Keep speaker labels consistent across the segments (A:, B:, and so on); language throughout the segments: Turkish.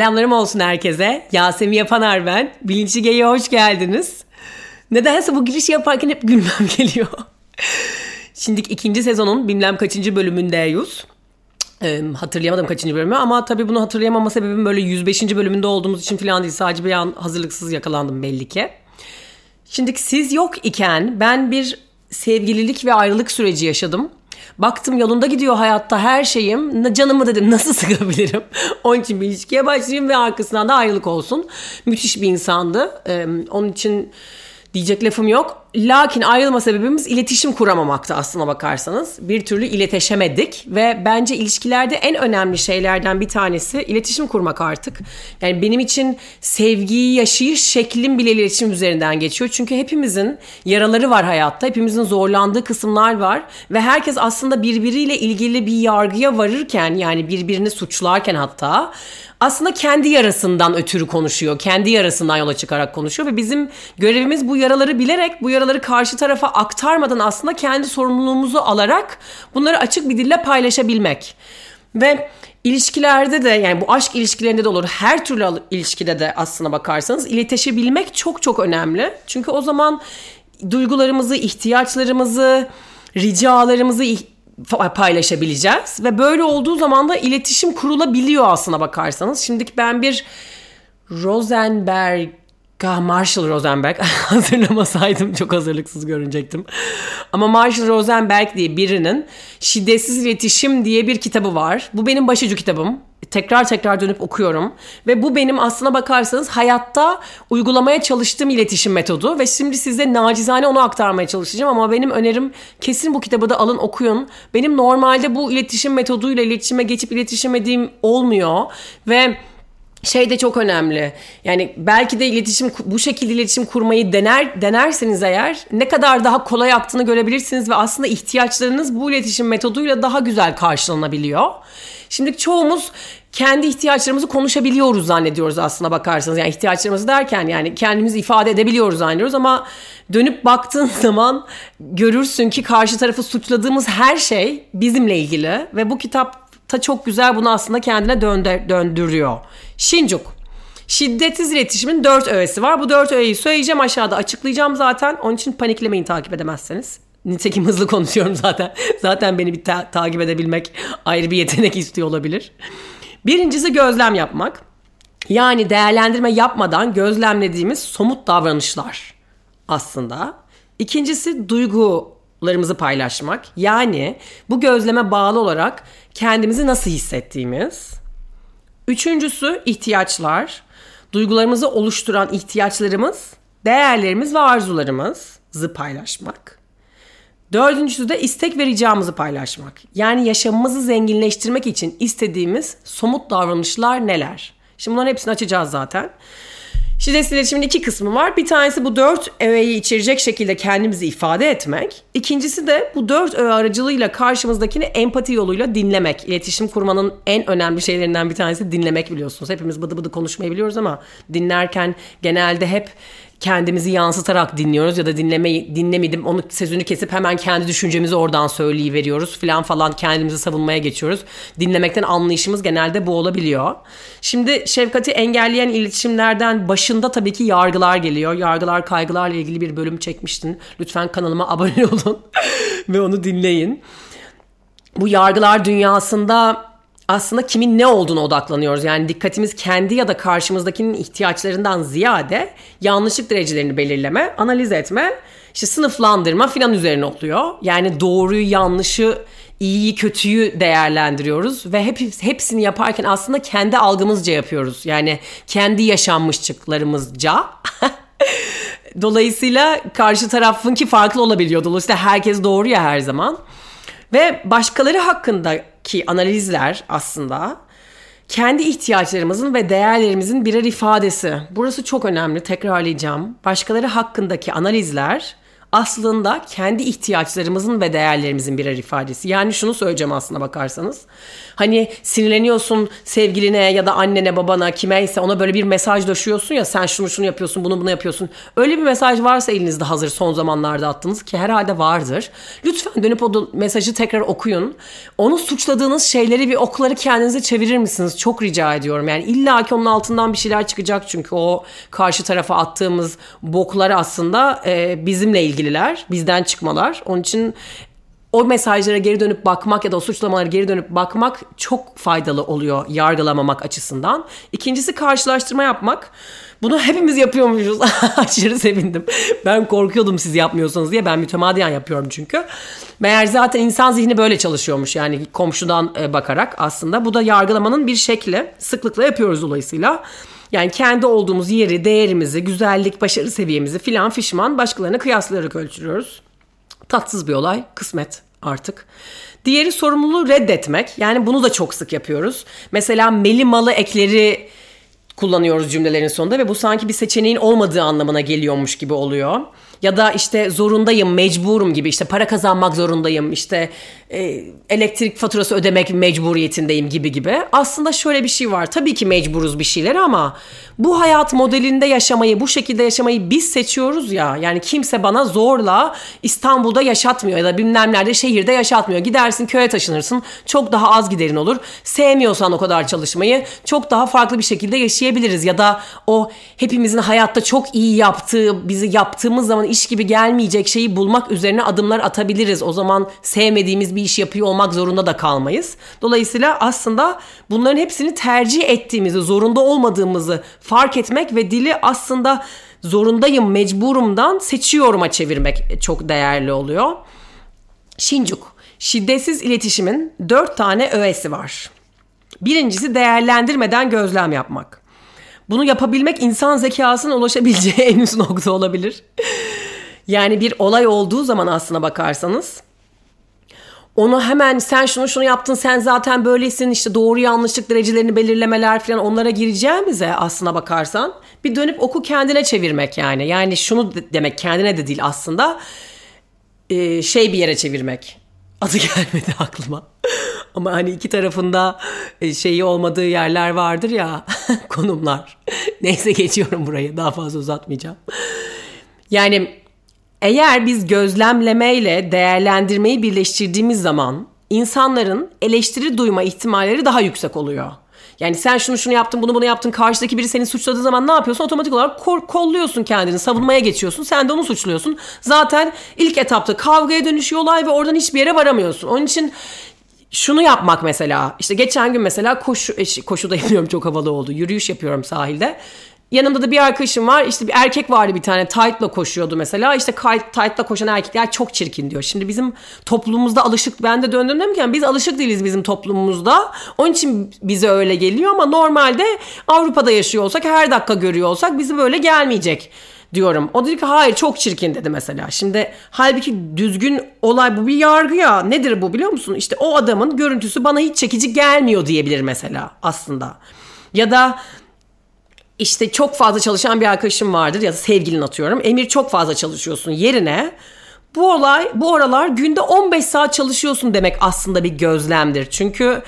A: Selamlarım olsun herkese. Yasemin Yapanar ben. Bilinçli G'ye hoş geldiniz. Nedense bu giriş yaparken hep gülmem geliyor. Şimdi ikinci sezonun bilmem kaçıncı bölümündeyiz. Ee, hatırlayamadım kaçıncı bölümü ama tabii bunu hatırlayamama sebebim böyle 105. bölümünde olduğumuz için falan değil. Sadece bir an hazırlıksız yakalandım belli ki. Şimdi siz yok iken ben bir sevgililik ve ayrılık süreci yaşadım. Baktım yolunda gidiyor hayatta her şeyim. Canımı dedim nasıl sıkabilirim? Onun için bir ilişkiye başlayayım ve arkasından da ayrılık olsun. Müthiş bir insandı. Ee, onun için diyecek lafım yok. Lakin ayrılma sebebimiz iletişim kuramamakta aslına bakarsanız. Bir türlü iletişemedik ve bence ilişkilerde en önemli şeylerden bir tanesi iletişim kurmak artık. Yani benim için sevgiyi yaşayış şeklim bile iletişim üzerinden geçiyor. Çünkü hepimizin yaraları var hayatta, hepimizin zorlandığı kısımlar var ve herkes aslında birbiriyle ilgili bir yargıya varırken yani birbirini suçlarken hatta aslında kendi yarasından ötürü konuşuyor. Kendi yarasından yola çıkarak konuşuyor ve bizim görevimiz bu yaraları bilerek bu yaraları karşı tarafa aktarmadan aslında kendi sorumluluğumuzu alarak bunları açık bir dille paylaşabilmek. Ve ilişkilerde de yani bu aşk ilişkilerinde de olur her türlü ilişkide de aslına bakarsanız iletişebilmek çok çok önemli. Çünkü o zaman duygularımızı, ihtiyaçlarımızı, ricalarımızı paylaşabileceğiz ve böyle olduğu zaman da iletişim kurulabiliyor aslına bakarsanız. Şimdiki ben bir Rosenberg Marshall Rosenberg hazırlamasaydım çok hazırlıksız görünecektim. Ama Marshall Rosenberg diye birinin Şiddetsiz İletişim diye bir kitabı var. Bu benim başucu kitabım. Tekrar tekrar dönüp okuyorum. Ve bu benim aslına bakarsanız hayatta uygulamaya çalıştığım iletişim metodu. Ve şimdi size nacizane onu aktarmaya çalışacağım. Ama benim önerim kesin bu kitabı da alın okuyun. Benim normalde bu iletişim metoduyla iletişime geçip iletişemediğim olmuyor. Ve şey de çok önemli. Yani belki de iletişim bu şekilde iletişim kurmayı dener denerseniz eğer ne kadar daha kolay aktığını görebilirsiniz ve aslında ihtiyaçlarınız bu iletişim metoduyla daha güzel karşılanabiliyor. Şimdi çoğumuz kendi ihtiyaçlarımızı konuşabiliyoruz zannediyoruz aslında bakarsanız. Yani ihtiyaçlarımızı derken yani kendimizi ifade edebiliyoruz zannediyoruz ama dönüp baktığın zaman görürsün ki karşı tarafı suçladığımız her şey bizimle ilgili ve bu kitap ta çok güzel bunu aslında kendine döndür, döndürüyor. Shinjuk. Şiddetsiz iletişimin dört öğesi var. Bu dört öğeyi söyleyeceğim aşağıda açıklayacağım zaten. Onun için paniklemeyin takip edemezseniz. Nitekim hızlı konuşuyorum zaten. Zaten beni bir ta- takip edebilmek ayrı bir yetenek istiyor olabilir. Birincisi gözlem yapmak. Yani değerlendirme yapmadan gözlemlediğimiz somut davranışlar aslında. İkincisi duygu larımızı paylaşmak. Yani bu gözleme bağlı olarak kendimizi nasıl hissettiğimiz. Üçüncüsü ihtiyaçlar. Duygularımızı oluşturan ihtiyaçlarımız, değerlerimiz ve arzularımızı paylaşmak. Dördüncüsü de istek ve ricamızı paylaşmak. Yani yaşamımızı zenginleştirmek için istediğimiz somut davranışlar neler? Şimdi bunların hepsini açacağız zaten. Şiddetsiz iletişimin iki kısmı var. Bir tanesi bu dört öğeyi içerecek şekilde kendimizi ifade etmek. İkincisi de bu dört öğe aracılığıyla karşımızdakini empati yoluyla dinlemek. İletişim kurmanın en önemli şeylerinden bir tanesi dinlemek biliyorsunuz. Hepimiz bıdı bıdı konuşmayı biliyoruz ama dinlerken genelde hep kendimizi yansıtarak dinliyoruz ya da dinlemeyi dinlemedim onu sözünü kesip hemen kendi düşüncemizi oradan söyleyiveriyoruz falan falan kendimizi savunmaya geçiyoruz. Dinlemekten anlayışımız genelde bu olabiliyor. Şimdi şefkati engelleyen iletişimlerden başında tabii ki yargılar geliyor. Yargılar kaygılarla ilgili bir bölüm çekmiştin. Lütfen kanalıma abone olun ve onu dinleyin. Bu yargılar dünyasında aslında kimin ne olduğunu odaklanıyoruz. Yani dikkatimiz kendi ya da karşımızdakinin ihtiyaçlarından ziyade yanlışlık derecelerini belirleme, analiz etme, işte sınıflandırma filan üzerine oluyor. Yani doğruyu, yanlışı, iyiyi, kötüyü değerlendiriyoruz ve hep, hepsini yaparken aslında kendi algımızca yapıyoruz. Yani kendi yaşanmışlıklarımızca. Dolayısıyla karşı tarafınki farklı olabiliyor. Dolayısıyla herkes doğru ya her zaman. Ve başkaları hakkındaki analizler aslında kendi ihtiyaçlarımızın ve değerlerimizin birer ifadesi. Burası çok önemli, tekrarlayacağım. Başkaları hakkındaki analizler aslında kendi ihtiyaçlarımızın ve değerlerimizin birer ifadesi. Yani şunu söyleyeceğim aslına bakarsanız. Hani sinirleniyorsun sevgiline ya da annene babana kimeyse ona böyle bir mesaj döşüyorsun ya sen şunu şunu yapıyorsun bunu bunu yapıyorsun. Öyle bir mesaj varsa elinizde hazır son zamanlarda attığınız ki herhalde vardır. Lütfen dönüp o mesajı tekrar okuyun. Onu suçladığınız şeyleri bir okları kendinize çevirir misiniz? Çok rica ediyorum. Yani illa ki onun altından bir şeyler çıkacak çünkü o karşı tarafa attığımız boklar aslında e, bizimle ilgililer. Bizden çıkmalar. Onun için o mesajlara geri dönüp bakmak ya da o suçlamalara geri dönüp bakmak çok faydalı oluyor yargılamamak açısından. İkincisi karşılaştırma yapmak. Bunu hepimiz yapıyormuşuz. Aşırı sevindim. Ben korkuyordum siz yapmıyorsanız diye. Ben mütemadiyen yapıyorum çünkü. Meğer zaten insan zihni böyle çalışıyormuş yani komşudan e, bakarak aslında. Bu da yargılamanın bir şekli. Sıklıkla yapıyoruz dolayısıyla. Yani kendi olduğumuz yeri, değerimizi, güzellik, başarı seviyemizi filan fişman başkalarına kıyaslayarak ölçüyoruz. Tatsız bir olay, kısmet artık. Diğeri sorumluluğu reddetmek. Yani bunu da çok sık yapıyoruz. Mesela meli malı ekleri kullanıyoruz cümlelerin sonunda ve bu sanki bir seçeneğin olmadığı anlamına geliyormuş gibi oluyor. Ya da işte zorundayım, mecburum gibi işte para kazanmak zorundayım, işte e, elektrik faturası ödemek mecburiyetindeyim gibi gibi. Aslında şöyle bir şey var. Tabii ki mecburuz bir şeyler ama bu hayat modelinde yaşamayı, bu şekilde yaşamayı biz seçiyoruz ya. Yani kimse bana zorla İstanbul'da yaşatmıyor ya da bilmem nerede şehirde yaşatmıyor. Gidersin köye taşınırsın. Çok daha az giderin olur. Sevmiyorsan o kadar çalışmayı çok daha farklı bir şekilde yaşayabiliriz. Ya da o hepimizin hayatta çok iyi yaptığı, bizi yaptığımız zaman iş gibi gelmeyecek şeyi bulmak üzerine adımlar atabiliriz. O zaman sevmediğimiz bir iş yapıyor olmak zorunda da kalmayız. Dolayısıyla aslında bunların hepsini tercih ettiğimizi, zorunda olmadığımızı fark etmek ve dili aslında zorundayım, mecburumdan seçiyorum'a çevirmek çok değerli oluyor. Shinjuku. Şiddetsiz iletişimin dört tane öğesi var. Birincisi değerlendirmeden gözlem yapmak. Bunu yapabilmek insan zekasının ulaşabileceği en üst nokta olabilir. Yani bir olay olduğu zaman aslına bakarsanız onu hemen sen şunu şunu yaptın sen zaten böylesin işte doğru yanlışlık derecelerini belirlemeler falan onlara gireceğimize aslına bakarsan bir dönüp oku kendine çevirmek yani. Yani şunu demek kendine de değil aslında ee, şey bir yere çevirmek. Adı gelmedi aklıma. Ama hani iki tarafında e, şeyi olmadığı yerler vardır ya konumlar. Neyse geçiyorum burayı daha fazla uzatmayacağım. Yani eğer biz gözlemlemeyle değerlendirmeyi birleştirdiğimiz zaman insanların eleştiri duyma ihtimalleri daha yüksek oluyor. Yani sen şunu şunu yaptın bunu bunu yaptın karşıdaki biri seni suçladığı zaman ne yapıyorsun? Otomatik olarak kor- kolluyorsun kendini savunmaya geçiyorsun. Sen de onu suçluyorsun. Zaten ilk etapta kavgaya dönüşüyor olay ve oradan hiçbir yere varamıyorsun. Onun için şunu yapmak mesela işte geçen gün mesela koşu koşuda yapıyorum çok havalı oldu yürüyüş yapıyorum sahilde Yanımda da bir arkadaşım var. İşte bir erkek vardı bir tane tight'la koşuyordu mesela. İşte tight'la koşan erkekler çok çirkin diyor. Şimdi bizim toplumumuzda alışık ben de döndüm dedim ki biz alışık değiliz bizim toplumumuzda. Onun için bize öyle geliyor ama normalde Avrupa'da yaşıyor olsak her dakika görüyor olsak bizi böyle gelmeyecek diyorum. O dedi ki hayır çok çirkin dedi mesela. Şimdi halbuki düzgün olay bu bir yargı ya. Nedir bu biliyor musun? İşte o adamın görüntüsü bana hiç çekici gelmiyor diyebilir mesela aslında. Ya da işte çok fazla çalışan bir arkadaşım vardır ya da sevgilin atıyorum. Emir çok fazla çalışıyorsun yerine bu olay bu oralar günde 15 saat çalışıyorsun demek aslında bir gözlemdir. Çünkü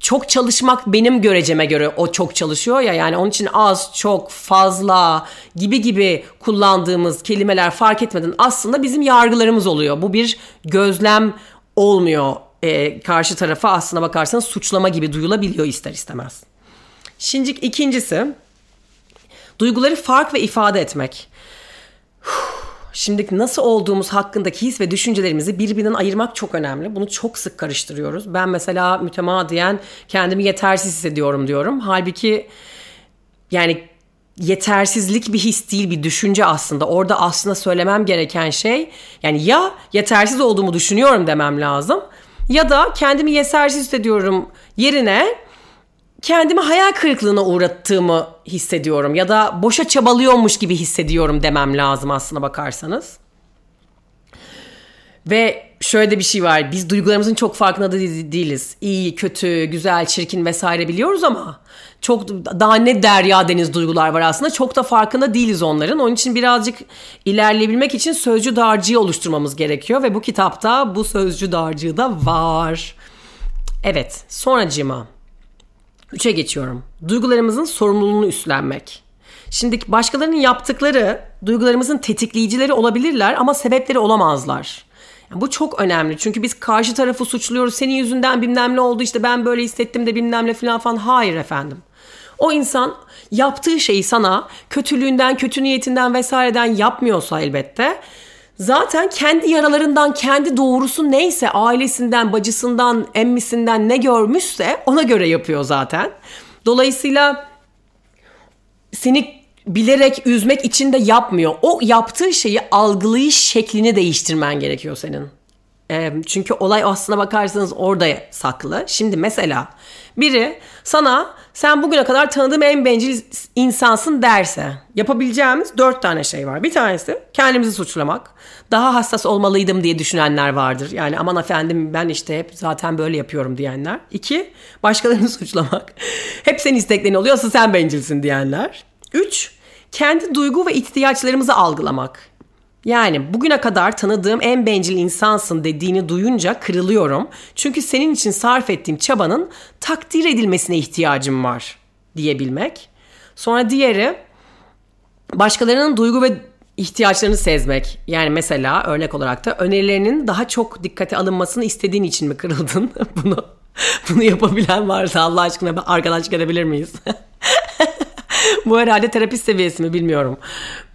A: çok çalışmak benim göreceme göre o çok çalışıyor ya yani onun için az, çok, fazla gibi gibi kullandığımız kelimeler fark etmeden aslında bizim yargılarımız oluyor. Bu bir gözlem olmuyor. Ee, karşı tarafa aslına bakarsanız suçlama gibi duyulabiliyor ister istemez. Şimdi ikincisi Duyguları fark ve ifade etmek. Şimdi nasıl olduğumuz hakkındaki his ve düşüncelerimizi birbirinden ayırmak çok önemli. Bunu çok sık karıştırıyoruz. Ben mesela mütemadiyen kendimi yetersiz hissediyorum diyorum. Halbuki yani yetersizlik bir his değil bir düşünce aslında. Orada aslında söylemem gereken şey yani ya yetersiz olduğumu düşünüyorum demem lazım ya da kendimi yetersiz hissediyorum yerine kendimi hayal kırıklığına uğrattığımı hissediyorum ya da boşa çabalıyormuş gibi hissediyorum demem lazım aslına bakarsanız. Ve şöyle de bir şey var. Biz duygularımızın çok farkında da değiliz. İyi, kötü, güzel, çirkin vesaire biliyoruz ama çok daha ne derya deniz duygular var aslında. Çok da farkında değiliz onların. Onun için birazcık ilerleyebilmek için sözcü dağarcığı oluşturmamız gerekiyor ve bu kitapta bu sözcü dağarcığı da var. Evet, sonracığıma. Üçe geçiyorum. Duygularımızın sorumluluğunu üstlenmek. Şimdi başkalarının yaptıkları duygularımızın tetikleyicileri olabilirler ama sebepleri olamazlar. Yani bu çok önemli çünkü biz karşı tarafı suçluyoruz. Senin yüzünden bilmem ne oldu işte ben böyle hissettim de bilmem ne falan falan. Hayır efendim. O insan yaptığı şeyi sana kötülüğünden, kötü niyetinden vesaireden yapmıyorsa elbette zaten kendi yaralarından, kendi doğrusu neyse ailesinden, bacısından, emmisinden ne görmüşse ona göre yapıyor zaten. Dolayısıyla seni bilerek üzmek için de yapmıyor. O yaptığı şeyi algılayış şeklini değiştirmen gerekiyor senin. Çünkü olay aslına bakarsanız orada saklı. Şimdi mesela biri sana sen bugüne kadar tanıdığım en bencil insansın derse yapabileceğimiz dört tane şey var. Bir tanesi kendimizi suçlamak. Daha hassas olmalıydım diye düşünenler vardır. Yani aman efendim ben işte hep zaten böyle yapıyorum diyenler. İki, başkalarını suçlamak. Hep senin isteklerin oluyorsa sen bencilsin diyenler. Üç, kendi duygu ve ihtiyaçlarımızı algılamak. Yani bugüne kadar tanıdığım en bencil insansın dediğini duyunca kırılıyorum. Çünkü senin için sarf ettiğim çabanın takdir edilmesine ihtiyacım var diyebilmek. Sonra diğeri başkalarının duygu ve ihtiyaçlarını sezmek. Yani mesela örnek olarak da önerilerinin daha çok dikkate alınmasını istediğin için mi kırıldın? bunu bunu yapabilen varsa Allah aşkına arkadaş edebilir miyiz? Bu herhalde terapist seviyesi mi bilmiyorum.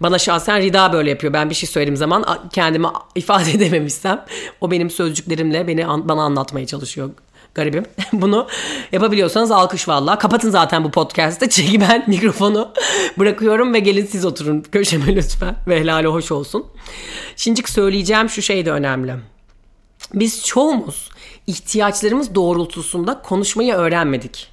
A: Bana şahsen Rida böyle yapıyor. Ben bir şey söylediğim zaman kendimi ifade edememişsem o benim sözcüklerimle beni bana anlatmaya çalışıyor garibim. Bunu yapabiliyorsanız alkış valla. Kapatın zaten bu podcast'te. Çünkü ben mikrofonu bırakıyorum ve gelin siz oturun köşeme lütfen. Ve helali hoş olsun. Şimdi söyleyeceğim şu şey de önemli. Biz çoğumuz ihtiyaçlarımız doğrultusunda konuşmayı öğrenmedik.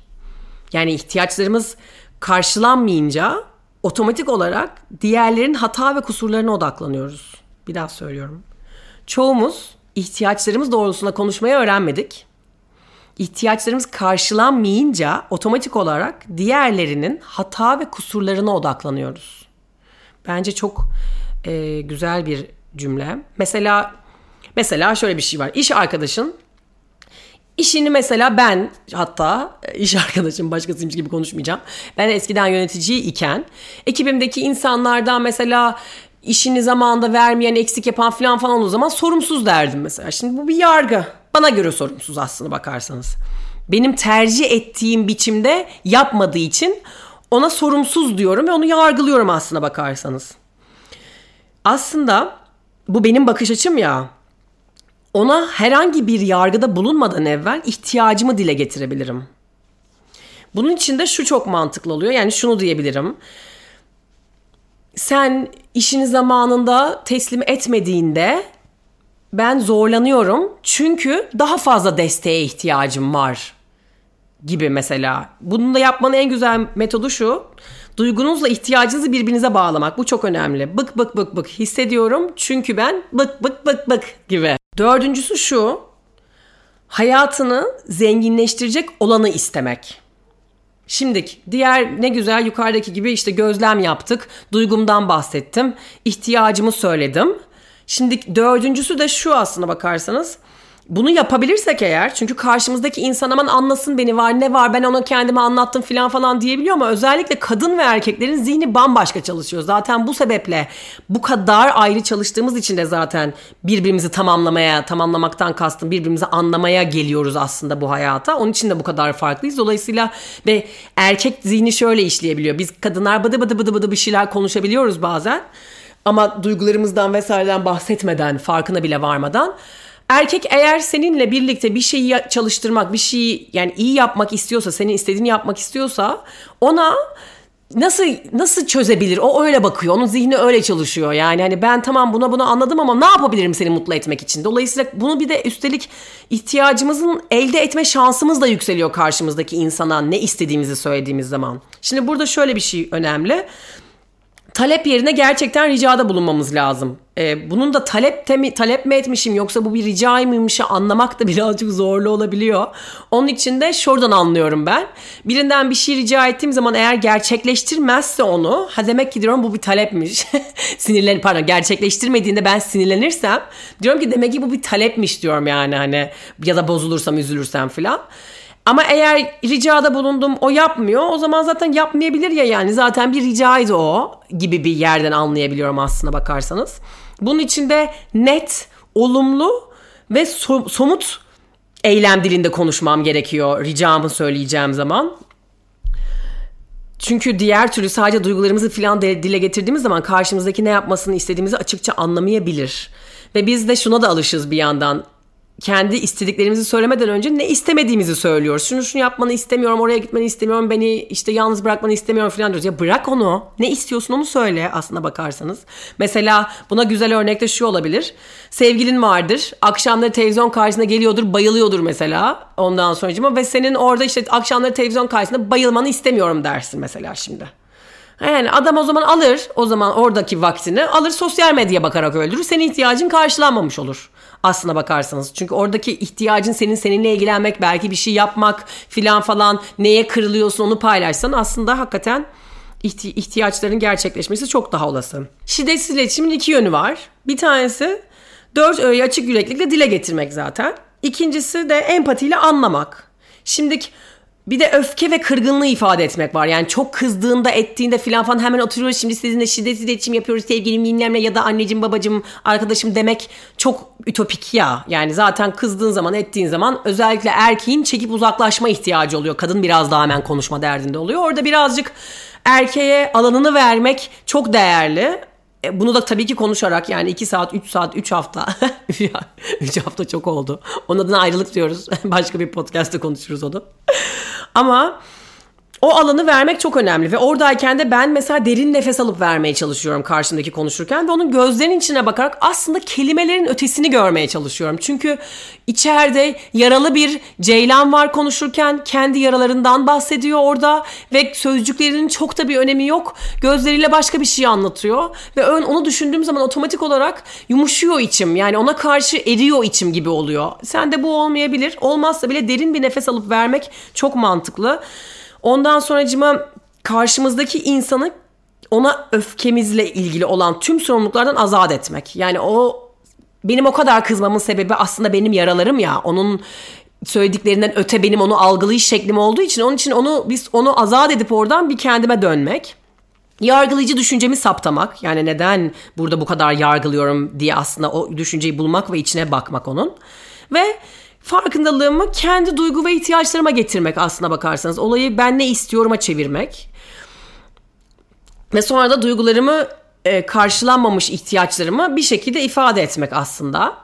A: Yani ihtiyaçlarımız karşılanmayınca otomatik olarak diğerlerin hata ve kusurlarına odaklanıyoruz. Bir daha söylüyorum. Çoğumuz ihtiyaçlarımız doğrultusunda konuşmayı öğrenmedik. İhtiyaçlarımız karşılanmayınca otomatik olarak diğerlerinin hata ve kusurlarına odaklanıyoruz. Bence çok e, güzel bir cümle. Mesela mesela şöyle bir şey var. İş arkadaşın İşini mesela ben hatta e, iş arkadaşım başkasıymış gibi konuşmayacağım. Ben eskiden yönetici iken ekibimdeki insanlardan mesela işini zamanında vermeyen, eksik yapan falan falan o zaman sorumsuz derdim mesela. Şimdi bu bir yargı. Bana göre sorumsuz aslında bakarsanız. Benim tercih ettiğim biçimde yapmadığı için ona sorumsuz diyorum ve onu yargılıyorum aslında bakarsanız. Aslında bu benim bakış açım ya ona herhangi bir yargıda bulunmadan evvel ihtiyacımı dile getirebilirim. Bunun için de şu çok mantıklı oluyor. Yani şunu diyebilirim. Sen işini zamanında teslim etmediğinde ben zorlanıyorum çünkü daha fazla desteğe ihtiyacım var gibi mesela. Bunu da yapmanın en güzel metodu şu. Duygunuzla ihtiyacınızı birbirinize bağlamak. Bu çok önemli. Bık bık bık bık hissediyorum çünkü ben bık bık bık bık gibi. Dördüncüsü şu. Hayatını zenginleştirecek olanı istemek. Şimdi diğer ne güzel yukarıdaki gibi işte gözlem yaptık. Duygumdan bahsettim. ihtiyacımı söyledim. Şimdi dördüncüsü de şu aslına bakarsanız. Bunu yapabilirsek eğer çünkü karşımızdaki insan aman anlasın beni var ne var ben ona kendime anlattım filan falan diyebiliyor ama özellikle kadın ve erkeklerin zihni bambaşka çalışıyor. Zaten bu sebeple bu kadar ayrı çalıştığımız için de zaten birbirimizi tamamlamaya, tamamlamaktan kastım birbirimizi anlamaya geliyoruz aslında bu hayata. Onun için de bu kadar farklıyız. Dolayısıyla ve erkek zihni şöyle işleyebiliyor. Biz kadınlar bıdı bıdı bıdı bıdı bir şeyler konuşabiliyoruz bazen. Ama duygularımızdan vesaireden bahsetmeden, farkına bile varmadan Erkek eğer seninle birlikte bir şeyi çalıştırmak, bir şeyi yani iyi yapmak istiyorsa, senin istediğini yapmak istiyorsa ona nasıl nasıl çözebilir? O öyle bakıyor. Onun zihni öyle çalışıyor. Yani hani ben tamam buna bunu anladım ama ne yapabilirim seni mutlu etmek için? Dolayısıyla bunu bir de üstelik ihtiyacımızın elde etme şansımız da yükseliyor karşımızdaki insana ne istediğimizi söylediğimiz zaman. Şimdi burada şöyle bir şey önemli talep yerine gerçekten ricada bulunmamız lazım. Ee, bunun da talep, mi, talep mi etmişim yoksa bu bir rica mıymış anlamak da birazcık zorlu olabiliyor. Onun için de şuradan anlıyorum ben. Birinden bir şey rica ettiğim zaman eğer gerçekleştirmezse onu ha demek ki diyorum bu bir talepmiş. Sinirlen pardon gerçekleştirmediğinde ben sinirlenirsem diyorum ki demek ki bu bir talepmiş diyorum yani hani ya da bozulursam üzülürsem filan. Ama eğer ricada bulundum o yapmıyor o zaman zaten yapmayabilir ya yani zaten bir ricaydı o gibi bir yerden anlayabiliyorum aslına bakarsanız. Bunun içinde net, olumlu ve so- somut eylem dilinde konuşmam gerekiyor ricamı söyleyeceğim zaman. Çünkü diğer türlü sadece duygularımızı filan dile getirdiğimiz zaman karşımızdaki ne yapmasını istediğimizi açıkça anlamayabilir. Ve biz de şuna da alışız bir yandan kendi istediklerimizi söylemeden önce ne istemediğimizi söylüyoruz. Şunu şunu yapmanı istemiyorum, oraya gitmeni istemiyorum, beni işte yalnız bırakmanı istemiyorum falan diyoruz. Ya bırak onu. Ne istiyorsun onu söyle aslına bakarsanız. Mesela buna güzel örnek de şu olabilir. Sevgilin vardır. Akşamları televizyon karşısına geliyordur, bayılıyordur mesela. Ondan sonra ve senin orada işte akşamları televizyon karşısında bayılmanı istemiyorum dersin mesela şimdi. Yani adam o zaman alır o zaman oradaki vaktini alır sosyal medya bakarak öldürür. Senin ihtiyacın karşılanmamış olur aslına bakarsanız. Çünkü oradaki ihtiyacın senin seninle ilgilenmek, belki bir şey yapmak filan falan neye kırılıyorsun onu paylaşsan aslında hakikaten ihti- ihtiyaçların gerçekleşmesi çok daha olası. Şiddetsiz iletişimin iki yönü var. Bir tanesi dört öğeyi açık yüreklilikle dile getirmek zaten. İkincisi de empatiyle anlamak. Şimdiki bir de öfke ve kırgınlığı ifade etmek var. Yani çok kızdığında ettiğinde filan falan hemen oturuyoruz şimdi sizinle şiddetsiz iletişim yapıyoruz sevgilim bilmemle ya da anneciğim babacığım arkadaşım demek çok ütopik ya. Yani zaten kızdığın zaman ettiğin zaman özellikle erkeğin çekip uzaklaşma ihtiyacı oluyor. Kadın biraz daha hemen konuşma derdinde oluyor. Orada birazcık erkeğe alanını vermek çok değerli. E, bunu da tabii ki konuşarak yani 2 saat, 3 saat, 3 hafta. 3 hafta çok oldu. Onun adına ayrılık diyoruz. Başka bir podcast'te konuşuruz onu. Ama o alanı vermek çok önemli ve oradayken de ben mesela derin nefes alıp vermeye çalışıyorum karşımdaki konuşurken ve onun gözlerinin içine bakarak aslında kelimelerin ötesini görmeye çalışıyorum. Çünkü içeride yaralı bir ceylan var konuşurken kendi yaralarından bahsediyor orada ve sözcüklerinin çok da bir önemi yok. Gözleriyle başka bir şey anlatıyor ve onu düşündüğüm zaman otomatik olarak yumuşuyor içim. Yani ona karşı eriyor içim gibi oluyor. Sen de bu olmayabilir. Olmazsa bile derin bir nefes alıp vermek çok mantıklı. Ondan sonracıma karşımızdaki insanı ona öfkemizle ilgili olan tüm sorumluluklardan azat etmek. Yani o benim o kadar kızmamın sebebi aslında benim yaralarım ya. Onun söylediklerinden öte benim onu algılayış şeklim olduğu için onun için onu biz onu azat edip oradan bir kendime dönmek. Yargılayıcı düşüncemi saptamak. Yani neden burada bu kadar yargılıyorum diye aslında o düşünceyi bulmak ve içine bakmak onun. Ve farkındalığımı kendi duygu ve ihtiyaçlarıma getirmek aslına bakarsanız. Olayı ben ne istiyorum'a çevirmek. Ve sonra da duygularımı e, karşılanmamış ihtiyaçlarımı bir şekilde ifade etmek aslında.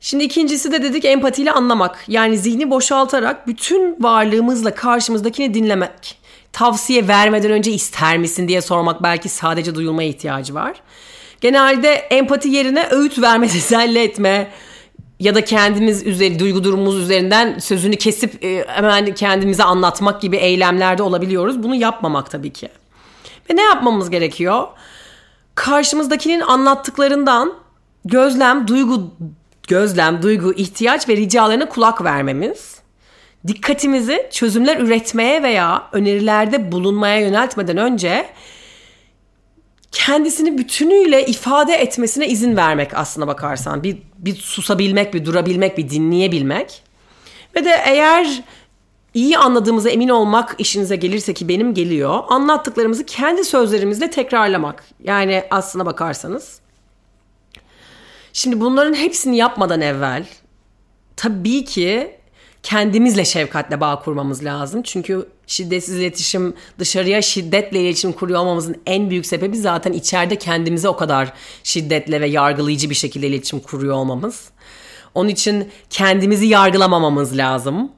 A: Şimdi ikincisi de dedik empatiyle anlamak. Yani zihni boşaltarak bütün varlığımızla karşımızdakini dinlemek. Tavsiye vermeden önce ister misin diye sormak belki sadece duyulmaya ihtiyacı var. Genelde empati yerine öğüt verme, teselli etme, ya da kendimiz üzeri duygu durumumuz üzerinden sözünü kesip e, hemen kendimize anlatmak gibi eylemlerde olabiliyoruz. Bunu yapmamak tabii ki. Ve ne yapmamız gerekiyor? Karşımızdakinin anlattıklarından gözlem, duygu, gözlem, duygu, ihtiyaç ve ricalarına kulak vermemiz. Dikkatimizi çözümler üretmeye veya önerilerde bulunmaya yöneltmeden önce kendisini bütünüyle ifade etmesine izin vermek aslına bakarsan. Bir, bir susabilmek, bir durabilmek, bir dinleyebilmek. Ve de eğer iyi anladığımıza emin olmak işinize gelirse ki benim geliyor. Anlattıklarımızı kendi sözlerimizle tekrarlamak. Yani aslına bakarsanız. Şimdi bunların hepsini yapmadan evvel tabii ki kendimizle şefkatle bağ kurmamız lazım. Çünkü şiddetsiz iletişim, dışarıya şiddetle iletişim kuruyor olmamızın en büyük sebebi zaten içeride kendimize o kadar şiddetle ve yargılayıcı bir şekilde iletişim kuruyor olmamız. Onun için kendimizi yargılamamamız lazım.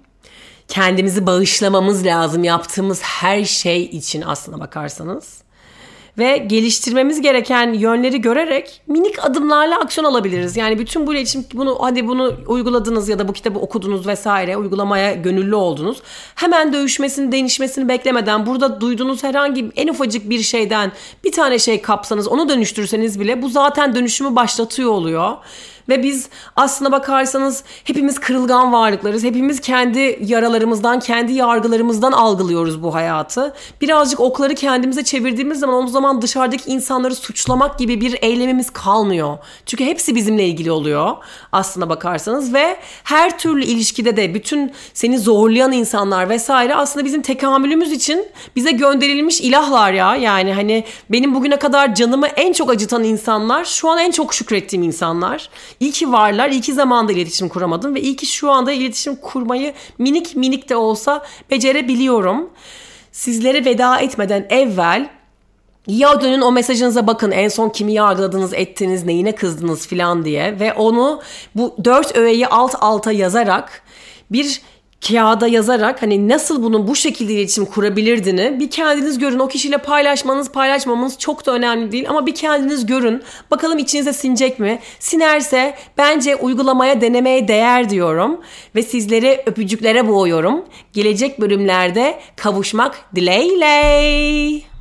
A: Kendimizi bağışlamamız lazım yaptığımız her şey için aslına bakarsanız. Ve geliştirmemiz gereken yönleri görerek minik adımlarla aksiyon alabiliriz. Yani bütün bu iletişim bunu hadi bunu uyguladınız ya da bu kitabı okudunuz vesaire uygulamaya gönüllü oldunuz. Hemen dövüşmesini, değişmesini beklemeden burada duyduğunuz herhangi en ufacık bir şeyden bir tane şey kapsanız onu dönüştürseniz bile bu zaten dönüşümü başlatıyor oluyor. Ve biz aslına bakarsanız hepimiz kırılgan varlıklarız. Hepimiz kendi yaralarımızdan, kendi yargılarımızdan algılıyoruz bu hayatı. Birazcık okları kendimize çevirdiğimiz zaman o zaman dışarıdaki insanları suçlamak gibi bir eylemimiz kalmıyor. Çünkü hepsi bizimle ilgili oluyor aslına bakarsanız ve her türlü ilişkide de bütün seni zorlayan insanlar vesaire aslında bizim tekamülümüz için bize gönderilmiş ilahlar ya. Yani hani benim bugüne kadar canımı en çok acıtan insanlar şu an en çok şükrettiğim insanlar. İyi ki varlar, iyi ki zamanda iletişim kuramadım ve iyi ki şu anda iletişim kurmayı minik minik de olsa becerebiliyorum. Sizlere veda etmeden evvel ya dönün o mesajınıza bakın en son kimi yargıladınız, ettiniz, neyine kızdınız filan diye ve onu bu dört öğeyi alt alta yazarak bir kağıda yazarak hani nasıl bunun bu şekilde iletişim kurabilirdini bir kendiniz görün. O kişiyle paylaşmanız paylaşmamanız çok da önemli değil ama bir kendiniz görün. Bakalım içinize sinecek mi? Sinerse bence uygulamaya denemeye değer diyorum. Ve sizleri öpücüklere boğuyorum. Gelecek bölümlerde kavuşmak dileğiyle.